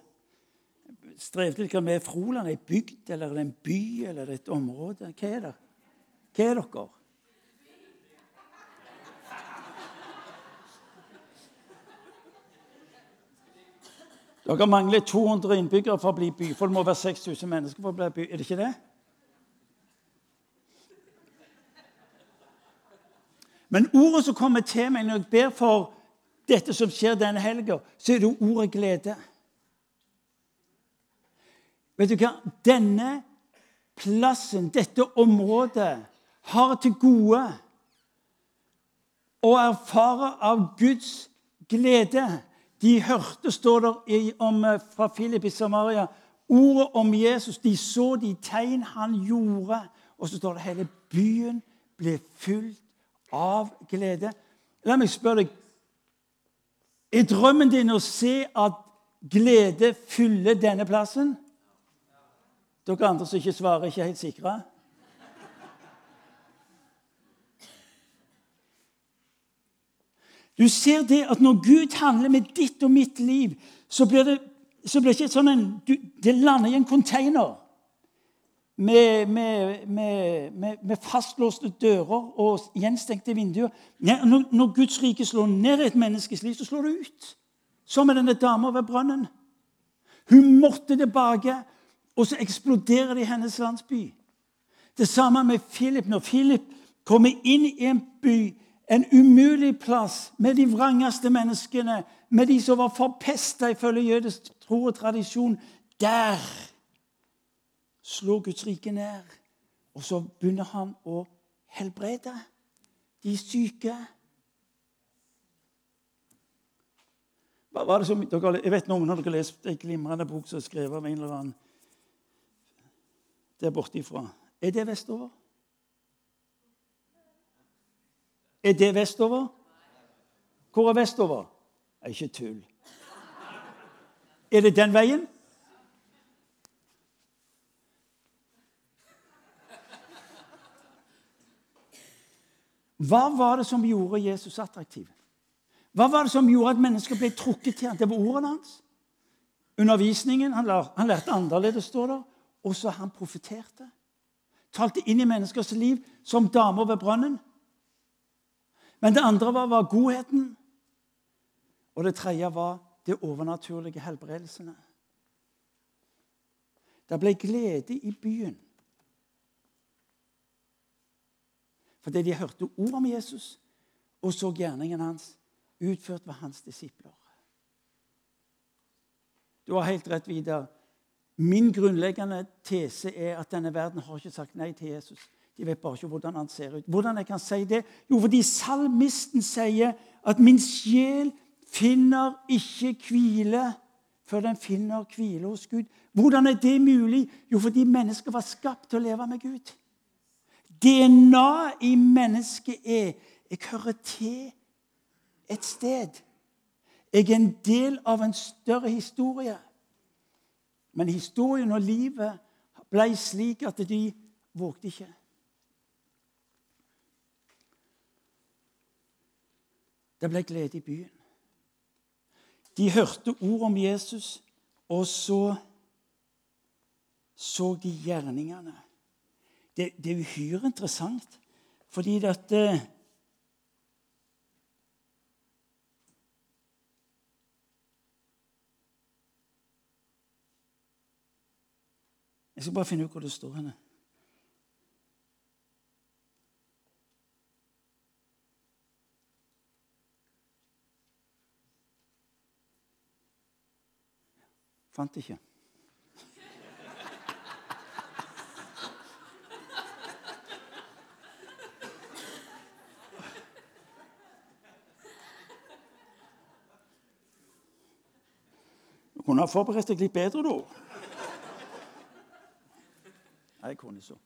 strevde litt med Froland. Er bygd, eller er en by, eller er et område? Hva er det? Hva er dere? Dere mangler 200 innbyggere for å bli by. For det må være 6000 mennesker for å bli by. Er det ikke det? Men ordet som kommer til meg når jeg ber for dette som skjer denne helga, så er det ordet glede. Vet du hva? Denne plassen, dette området, har til gode å erfare av Guds glede. De hørte, står det om, eh, fra Philip i Samaria, ordet om Jesus. De så de tegn han gjorde. Og så står det hele byen ble fylt av glede. La meg spørre deg Er drømmen din å se at glede fyller denne plassen? Dere andre som ikke svarer, er ikke helt sikre? Du ser det at når Gud handler med ditt og mitt liv, så blir det, så blir det ikke sånn en, du, Det lander i en container med, med, med, med fastlåste dører og gjenstengte vinduer. Når, når, Guds rike slår ned et menneskes liv, så slår det ut. Som med denne dama ved brønnen. Hun måtte tilbake og så eksploderer det i hennes landsby. Det samme med Philip. Når Philip kommer inn i en by, en umulig plass, med de vrangeste menneskene, med de som var forpesta ifølge jødisk tro og tradisjon Der slår Guds rike ned. Og så begynner han å helbrede de syke. Hva var det som, jeg vet Noen av dere har lest en glimrende bok som er skrevet av en eller annen der bortifra. Er det vestover? Er det vestover? Hvor er vestover? Er ikke tull. Er det den veien? Hva var det som gjorde Jesus attraktiv? Hva var det som gjorde at mennesker ble trukket til ham? Det var ordene hans. Undervisningen. Han, lærte annerledes, står der. Og så han profeterte. Talte inn i menneskers liv som damer ved brønnen. Men det andre var, var godheten. Og det tredje var de overnaturlige helbredelsene. Det ble glede i byen. Fordi de hørte ord om Jesus og så gjerningen hans utført ved hans disipler. Du har helt rett, Vidar. Min grunnleggende tese er at denne verden har ikke sagt nei til Jesus. De vet bare ikke hvordan han ser ut. Hvordan jeg kan si det? Jo, fordi salmisten sier at 'min sjel finner ikke hvile' før den finner hvile hos Gud. Hvordan er det mulig? Jo, fordi mennesket var skapt til å leve med Gud. DNA i mennesket er jeg hører til et sted. Jeg er en del av en større historie. Men historien og livet ble slik at de vågte ikke. Det ble glede i byen. De hørte ord om Jesus, og så så de gjerningene. Det, det er uhyre interessant, fordi at eh, Jeg skal bare finne ut hvor det står henne. Fant ikke. Du kunne ha forberedt deg litt bedre, da. Nei, jeg kunne så.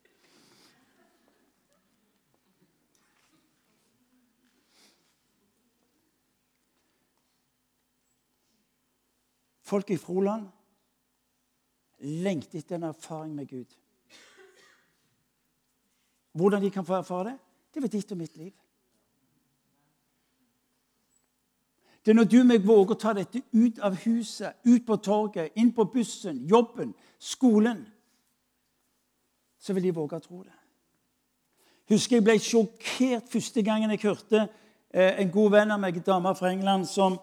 Folk i Froland lengter etter en erfaring med Gud. Hvordan de kan få erfare det, det var ditt og mitt liv. Det er når du og meg våger å ta dette ut av huset, ut på torget, inn på bussen, jobben, skolen, så vil de våge å tro det. Husker Jeg ble sjokkert første gangen jeg hørte eh, en god venn av meg, en dame fra England, som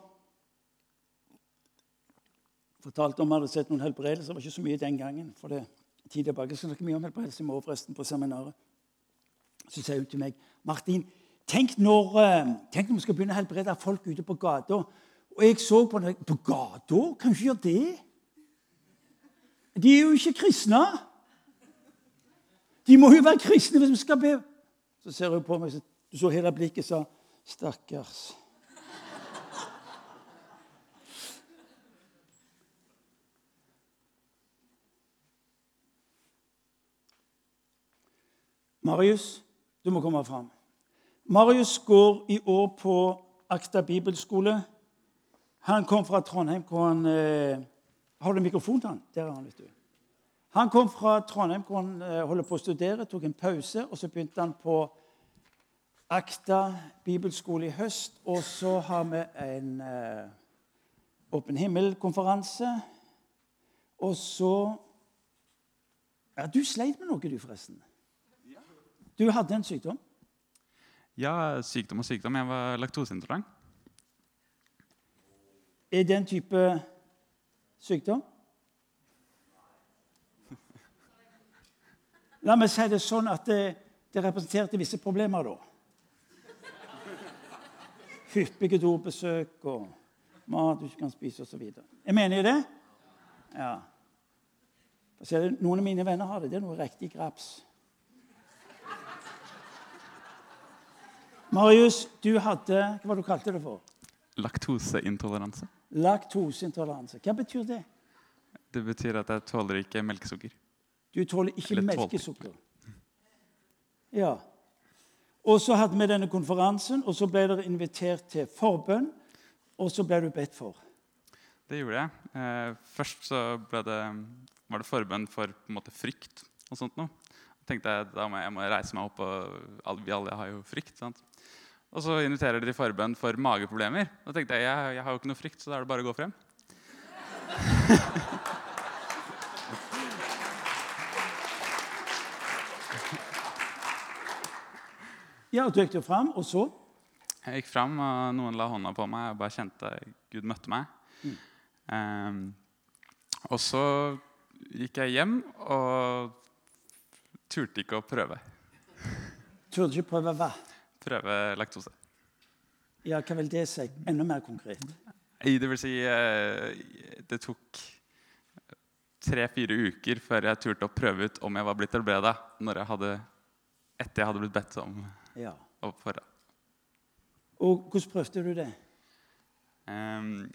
fortalte om vi hadde sett noen helbredelser. Det var ikke så mye den gangen. for det tid tilbake. Jeg skal snakke mye om helbredelse i morgen forresten på seminaret. Så sier hun til meg Martin, tenk når, eh, tenk når vi skal begynne å helbrede folk ute på gata. Og jeg så på henne På gata? Kan vi ikke gjøre det? De er jo ikke kristne. De må jo være kristne hvis vi skal be. Så ser hun på meg, så, så hele blikket sa Stakkars. Marius, du må komme fram. Marius går i år på Akta bibelskole. Han kom fra Trondheim, hvor han eh, Har du mikrofon til han? Der er han, vet du. Han kom fra Trondheim, hvor han eh, holder på å studere, tok en pause, og så begynte han på Akta bibelskole i høst. Og så har vi en eh, Åpen himmel-konferanse. Og så Ja, du sleit med noe, du, forresten. Du hadde en sykdom. Ja, sykdom og sykdom. Jeg var laktoseintolerant. Er det en type sykdom? La meg si det sånn at det, det representerte visse problemer da. Hyppige dobesøk og mat du ikke kan spise osv. Jeg mener det? Ja. Noen av mine venner har det. Det er noe riktig graps. Marius, du hadde Hva var det du kalte det for? Laktoseintoleranse. Laktoseintoleranse. Hva betyr det? Det betyr at jeg tåler ikke melkesukker. Du tåler ikke Eller melkesukker. Ja. Og så hadde vi denne konferansen, og så ble dere invitert til forbønn. Og så ble du bedt for. Det gjorde jeg. Eh, først så det, var det forbønn for på en måte, frykt og sånt noe. Da tenkte jeg da må jeg, jeg må reise meg opp, og alle, vi alle har jo frykt. sant? Og så inviterer de til forbønn for mageproblemer. Da tenkte jeg jeg, jeg har jo ikke noe frykt, så da er det bare å gå frem. Ja, du gikk jo fram, og så? Jeg gikk fram, og noen la hånda på meg. og bare kjente Gud møtte meg. Ehm, og så gikk jeg hjem og turte ikke å prøve. Turte ikke prøve hva? Prøve laktose. Ja, hva vil det si? Enda mer konkret. Det vil si eh, Det tok tre-fire uker før jeg turte å prøve ut om jeg var blitt helbreda. Etter jeg hadde blitt bedt om Ja. å forra. Og hvordan prøvde du det? Um,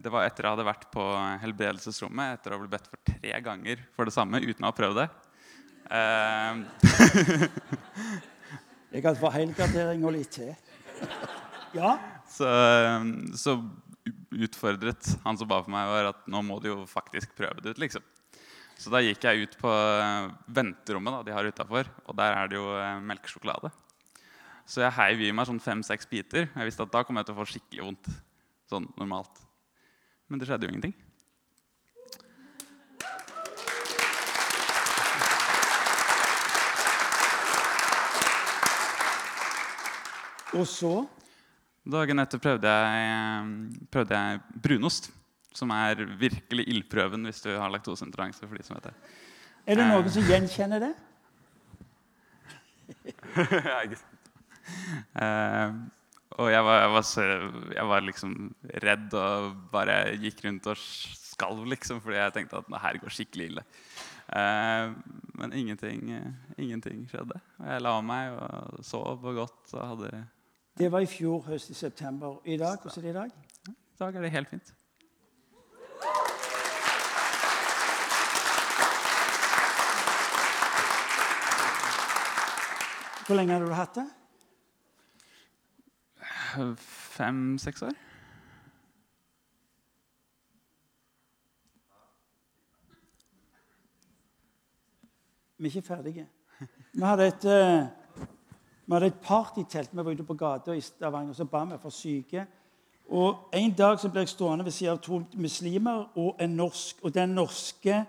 det var etter jeg hadde vært på helbredelsesrommet etter å ha blitt bedt for tre ganger for det samme uten å ha prøvd det. Ehm, Jeg kan få helgardering og litt til. Ja. så, så utfordret han som ba for meg, var at nå må du jo faktisk prøve det ut. liksom. Så da gikk jeg ut på eh, venterommet da, de har utafor, og der er det jo eh, melkesjokolade. Så jeg heiv i meg sånn fem-seks biter. Jeg visste at da kom jeg til å få skikkelig vondt. Sånn normalt. Men det skjedde jo ingenting. Og så Dagen etter prøvde jeg, prøvde jeg brunost. Som er virkelig ildprøven hvis du har laktoseintoleranse. for de som vet det. Er det noen som gjenkjenner det? Eh, og jeg var, jeg, var så, jeg var liksom redd og bare gikk rundt og skalv, liksom, fordi jeg tenkte at det her går skikkelig ille. Uh, men ingenting, uh, ingenting skjedde. Og jeg la meg og sov og godt. og hadde... Det var i fjor høst i september. I dag, hvordan er det i dag? I dag er det helt fint. Hvor lenge har du hatt det? Fem-seks år. Vi er ikke ferdige. Vi hadde et, eh, vi hadde et partytelt. Vi var ute på gata i Stavanger så ba vi for syke. Og En dag så ble jeg stående ved siden av to muslimer og en norsk. Og den norske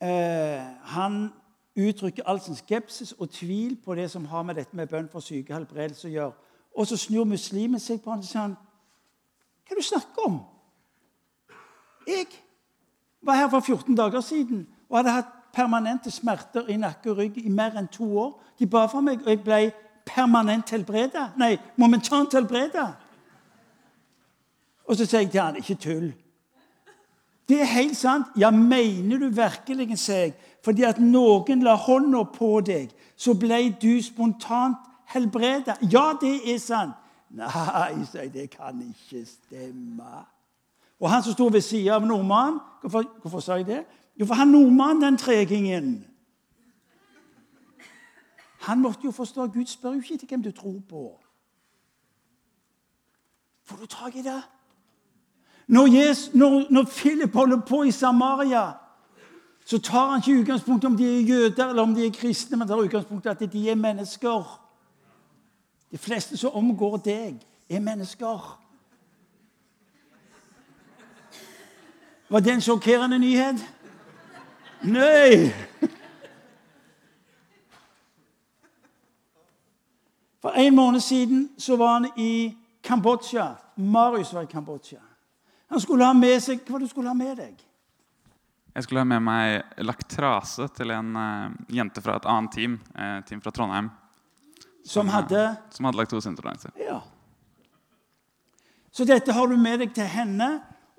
eh, han uttrykker all sin skepsis og tvil på det som har med dette med bønn for syke helbredelse å gjøre. Og så snur muslimen seg på han og sier han, hva er det du snakker om? Jeg var her for 14 dager siden og hadde hatt permanente smerter i nakke og rygg i mer enn to år. De ba for meg, og jeg ble permanent helbreda. Nei, momentant helbreda. Og så sier jeg til han, ikke tull. Det er helt sant. Ja, mener du virkelig, sier jeg, fordi at noen la hånda på deg, så ble du spontant helbreda? Ja, det er sant. Nei, sier jeg, det kan ikke stemme. Og han som sto ved siden av nordmannen hvorfor, hvorfor sa jeg det? Jo, for han nordmannen, den tregingen Han måtte jo forstå Gud spør jo ikke til hvem du tror på. Får du tak i det? Når, Jesus, når, når Philip holder på i Samaria, så tar han ikke utgangspunkt om de er jøder eller om de er kristne, men tar utgangspunkt i at de er mennesker. De fleste som omgår deg, er mennesker. Var det en sjokkerende nyhet? Nei! For en måned siden så var han i Kambodsja. Marius var i Kambodsja. Han skulle ha med seg Hva du skulle ha med deg? Jeg skulle ha med meg laktrase til en uh, jente fra et annet team. Uh, team fra Trondheim. Som hadde Som hadde laktoseintoleranse. Ja. Så dette har du med deg til henne.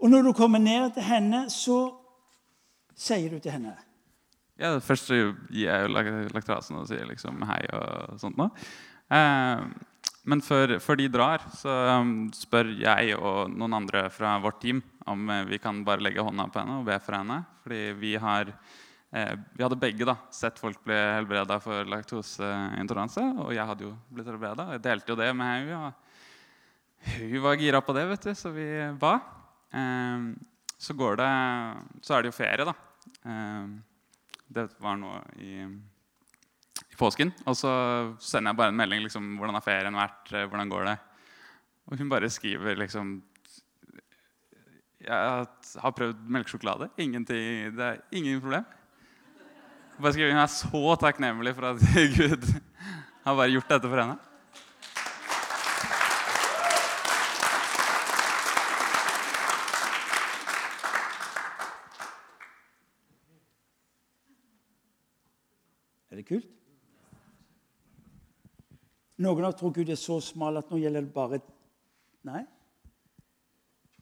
Og når du kommer ned til henne, så sier du til henne Ja, Først gir jeg jo laktrasen og sier liksom hei og sånt noe. Eh, men før, før, de drar, så um, spør jeg og noen andre fra vårt team om eh, vi kan bare legge hånda på henne og be for henne. Fordi vi har eh, vi hadde begge da, sett folk bli helbreda for laktoseintoleranse. Og jeg hadde jo blitt helbreda, og jeg delte jo det med henne. Hun var gira på det, vet du, så vi ba. Så, går det, så er det jo ferie, da. Det var nå i, i, påsken. Og så sender jeg bare en melding liksom, 'Hvordan har ferien vært? Hvordan går det?' Og hun bare skriver liksom Jeg har prøvd melkesjokolade. Ingenting, det er ingen problem. Bare skriver Hun er så takknemlig for at Gud har bare gjort dette for henne. Er det kult? Noen har trodd Gud er så smal at nå gjelder det bare Nei.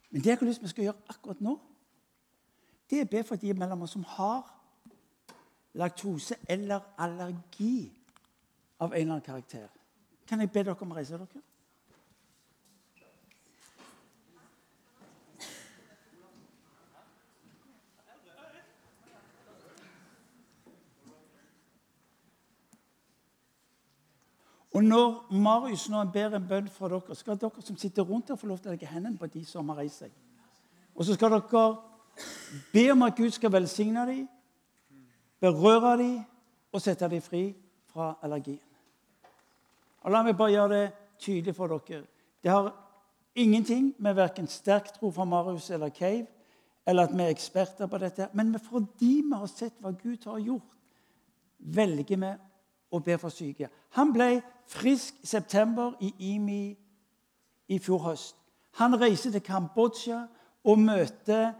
Men det jeg har lyst til vi skal gjøre akkurat nå, det er å be for de mellom oss som har laktose eller allergi av en eller annen karakter. Kan jeg be dere om å reise dere? Og når Marius nå ber en bønn fra dere, skal dere som sitter rundt her, få lov til å legge hendene på de som har reist seg. Og så skal dere be om at Gud skal velsigne dem, berøre dem og sette dem fri fra allergien. Og La meg bare gjøre det tydelig for dere. Det har ingenting med verken sterk tro fra Marius eller Cave eller at vi er eksperter på dette. Men fordi vi har sett hva Gud har gjort, velger vi å ber for syke. Han ble frisk i september i IMI i fjor høst. Han reiser til Kambodsja og møter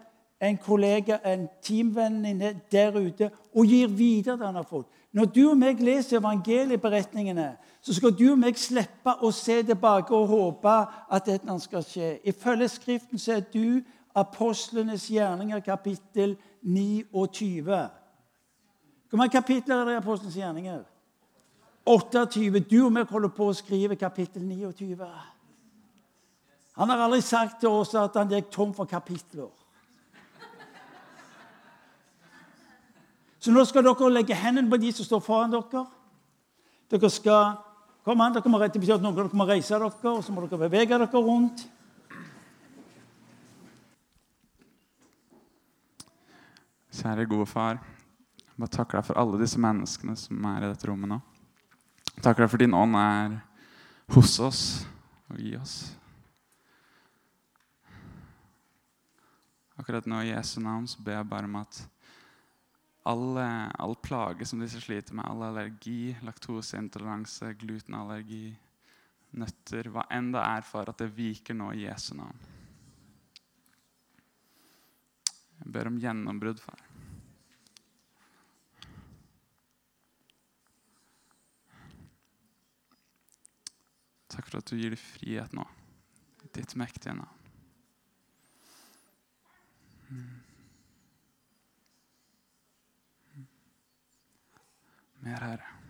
en kollega, en teamvenninne der ute, og gir videre han har fått. Når du og meg leser evangelieberetningene, så skal du og meg slippe å se tilbake og håpe at dette skal skje. Ifølge Skriften så er du apostlenes gjerninger, kapittel 29. Hvor mange kapitler er det i apostlenes gjerninger? 28. Du og meg holder på å skrive kapittel 29. Han har aldri sagt til oss at han gikk tom for kapitler. Så nå skal dere legge hendene på de som står foran dere. Dere skal Kom an, dere må, det betyr at noen dere må reise dere, og så må dere bevege dere rundt. Kjære gode far. Jeg bare takker deg for alle disse menneskene som er i dette rommet nå. Takker deg for din ånd er hos oss og i oss. Akkurat nå i Jesu navn så ber jeg bare om at alle, all plage som disse sliter med, all allergi, laktoseintoleranse, glutenallergi, nøtter, hva enn det er for at det viker nå i Jesu navn. Jeg ber om gjennombrudd, far. Takk for at du gir dem frihet nå, ditt mektige navn. Mer, Herre.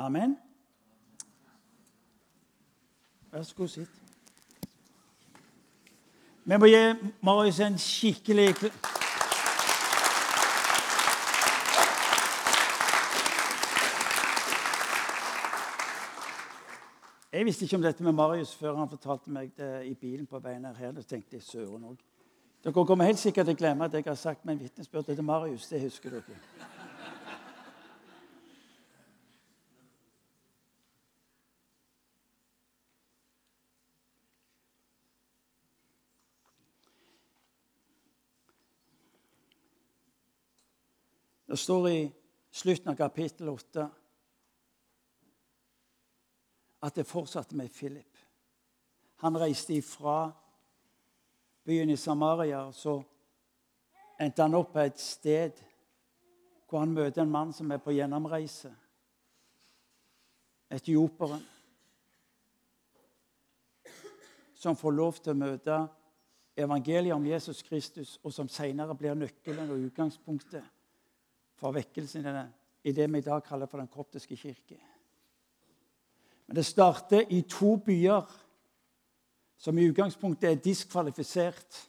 Amen. Vær så god, sitt. Vi må gi Marius en skikkelig Jeg visste ikke om dette med Marius før han fortalte meg det i bilen på veien her. Da tenkte jeg søren òg. Dere kommer helt sikkert til å glemme at jeg har sagt med en vitnesbyrd til Marius. Det husker dere. Det står i slutten av kapittel 8 at det fortsatte med Philip. Han reiste ifra byen i Samaria, og så endte han opp på et sted hvor han møter en mann som er på gjennomreise. Etioperen. Som får lov til å møte evangeliet om Jesus Kristus, og som senere blir nøkkelen og utgangspunktet for vekkelsen i det, vi i dag kaller for den koptiske kirke. Men det starter i to byer som i utgangspunktet er diskvalifisert.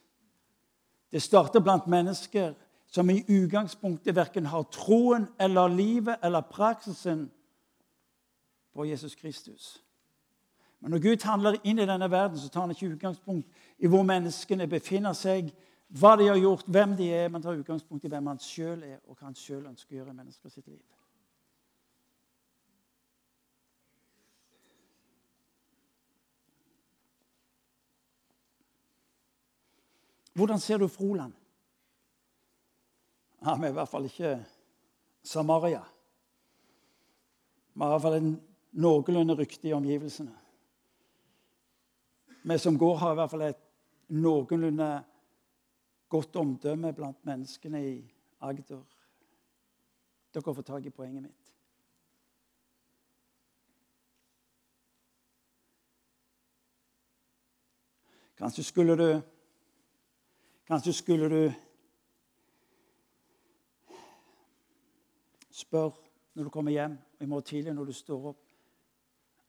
Det starter blant mennesker som i utgangspunktet verken har troen eller livet eller praksisen på Jesus Kristus. Men når Gud handler inn i denne verden, så tar han ikke utgangspunkt i hvor menneskene befinner seg, hva de har gjort, hvem de er, men tar utgangspunkt i hvem han sjøl er, og hva han sjøl ønsker å gjøre i mennesker liv. Hvordan ser du Froland? Ja, vi er i hvert fall ikke Samaria. Vi har i hvert fall en noenlunde rykte i omgivelsene. Vi som går, har i hvert fall et noenlunde godt omdømme blant menneskene i Agder. Dere får tak i poenget mitt. Kanskje skulle du Kanskje skulle du spørre når du kommer hjem i morgen tidlig når du står opp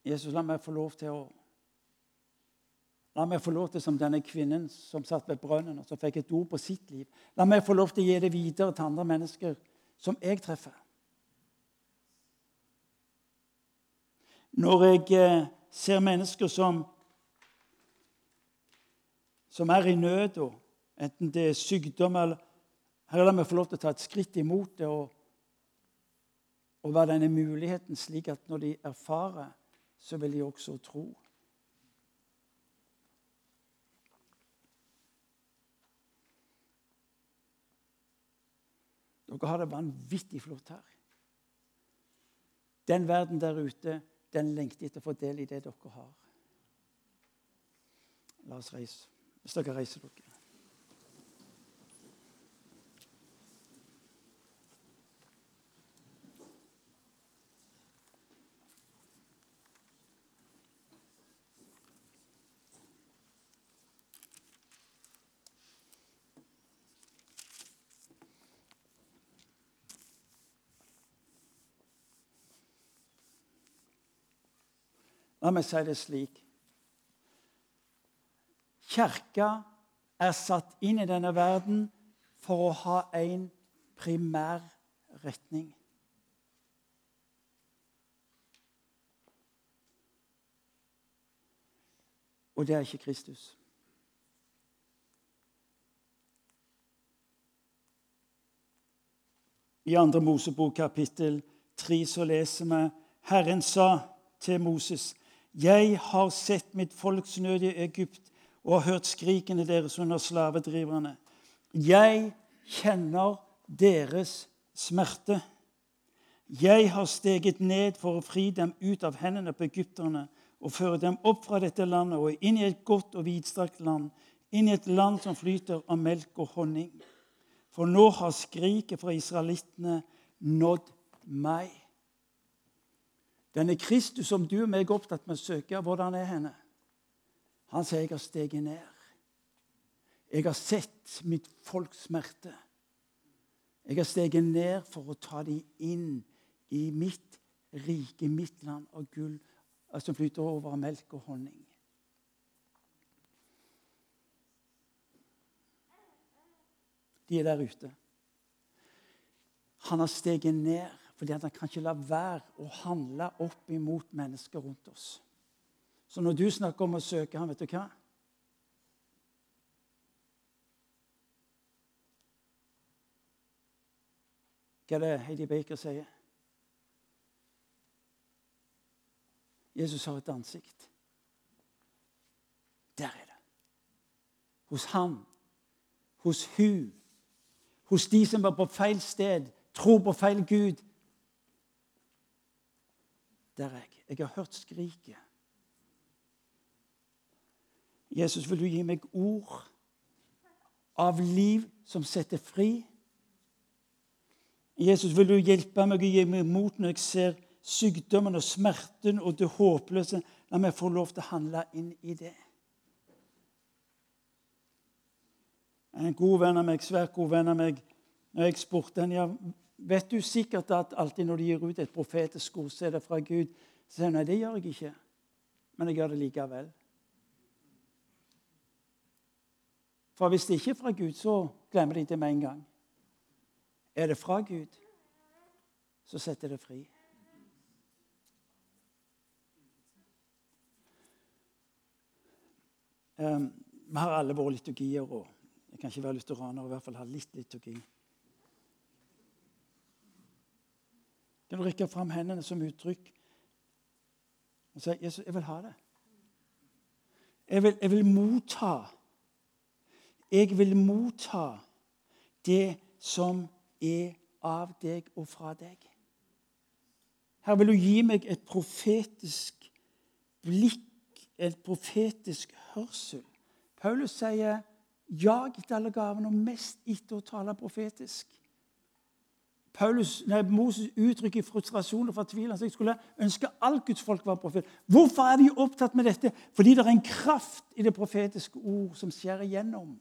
Jesus, la meg få lov til å La meg få lov til som denne kvinnen som satt ved brønnen og som fikk et ord på sitt liv. La meg få lov til å gi det videre til andre mennesker som jeg treffer. Når jeg eh, ser mennesker som, som er i nød, og enten det er sykdom eller Herre, la meg få lov til å ta et skritt imot det og, og være denne muligheten, slik at når de erfarer, så vil de også tro. Dere har det vanvittig flott her. Den verden der ute, den lengter etter å få del i det dere har. La oss reise. Hvis dere reiser dere. La meg si det slik. Kirka er satt inn i denne verden for å ha en primær retning. Og det er ikke Kristus. I 2. Mosebok kapittel 3 så leser vi Herren sa til Moses jeg har sett mitt folks nød i Egypt og har hørt skrikene deres under slavedriverne. Jeg kjenner deres smerte. Jeg har steget ned for å fri dem ut av hendene på egypterne og føre dem opp fra dette landet og inn i et godt og vidstrakt land, inn i et land som flyter av melk og honning. For nå har skriket fra israelittene nådd meg. Denne Kristus som du og meg er opptatt med å søke, hvordan er henne? Han sier, 'Jeg har steget ned. Jeg har sett mitt folks smerte.' 'Jeg har steget ned for å ta dem inn i mitt rike, mitt land av gull, som flyter over av melk og honning.' De er der ute. Han har steget ned fordi han kan ikke la være å handle opp imot mennesker rundt oss. Så når du snakker om å søke ham, vet du hva? Hva er det Heidi Baker sier? Jesus har et ansikt. Der er det. Hos han, hos hun, hos de som var på feil sted, tror på feil Gud, der er jeg. Jeg har hørt skriket. Jesus, vil du gi meg ord av liv som setter fri? Jesus, vil du hjelpe meg å gi meg mot når jeg ser sykdommen og smerten og det håpløse? La meg få lov til å handle inn i det. En god venn av meg, svært god venn av meg, når jeg spurte henne ja, Vet du sikkert at alltid når de gir ut et profetisk ord, så er det fra Gud? Så sier hun nei, det gjør jeg ikke. Men jeg gjør det likevel. For hvis det ikke er fra Gud, så glemmer de det med en gang. Er det fra Gud, så setter det fri. Um, vi har alle våre liturgier, og jeg kan ikke være lutheraner og i hvert fall ha litt liturgi. Kan du rekke fram hendene som uttrykk og sier, 'Jesus, jeg vil ha det'. Jeg vil, jeg vil motta. Jeg vil motta det som er av deg og fra deg. Her vil du gi meg et profetisk blikk, et profetisk hørsel. Paulus sier 'jag etter alle gavene', og mest etter å tale profetisk. Paulus, nei, Moses uttrykker frustrasjon og fortvilelse. Jeg skulle ønske alt Guds folk var profet. Hvorfor er vi opptatt med dette? Fordi det er en kraft i det profetiske ord som skjærer igjennom.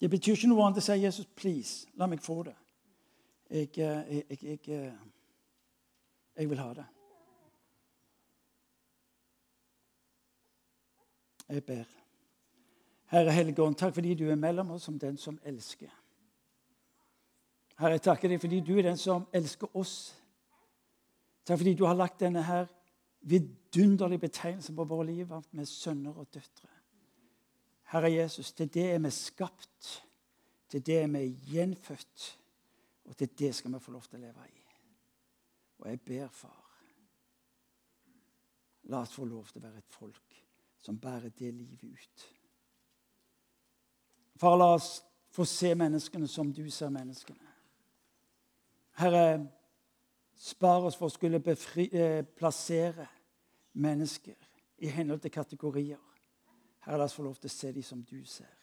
Det betyr ikke noe annet å si 'Jesus, please, la meg få det'. Jeg, eh, jeg, jeg, Jeg vil ha det. Jeg ber. Herre Helligånd, takk fordi du er mellom oss som den som elsker. Herre, jeg takker deg fordi du er den som elsker oss. Takk fordi du har lagt denne her vidunderlige betegnelsen på våre liv med sønner og døtre. Herre Jesus, til det er vi skapt. Til det er vi gjenfødt. Og til det skal vi få lov til å leve i. Og jeg ber, far, la oss få lov til å være et folk som bærer det livet ut. Far, la oss få se menneskene som du ser menneskene. Herre, spar oss for å skulle befri, eh, plassere mennesker i henhold til kategorier. Herre, la oss få lov til å se dem som du ser.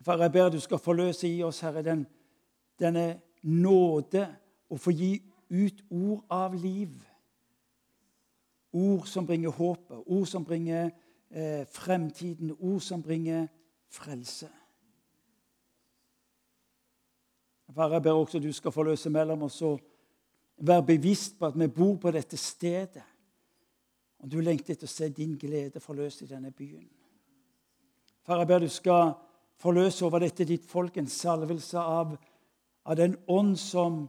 Far, jeg ber du skal forløse i oss, Herre, den, denne nåde å få gi ut ord av liv. Ord som bringer håpet, ord som bringer eh, fremtiden, ord som bringer frelse. Far, jeg ber også du skal forløse mellom oss og være bevisst på at vi bor på dette stedet. Og du lengter etter å se din glede forløst i denne byen. Far, jeg ber du skal forløse over dette ditt folk en salvelse av, av den ånd som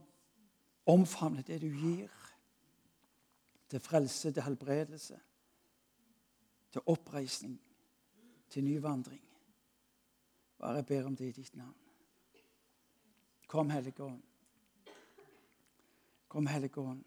omfavner det du gir. Til frelse, til helbredelse, til oppreisning, til ny vandring. Bare ber om det i ditt navn. Kom, Hellige Ånd. Kom, Hellige Ånd.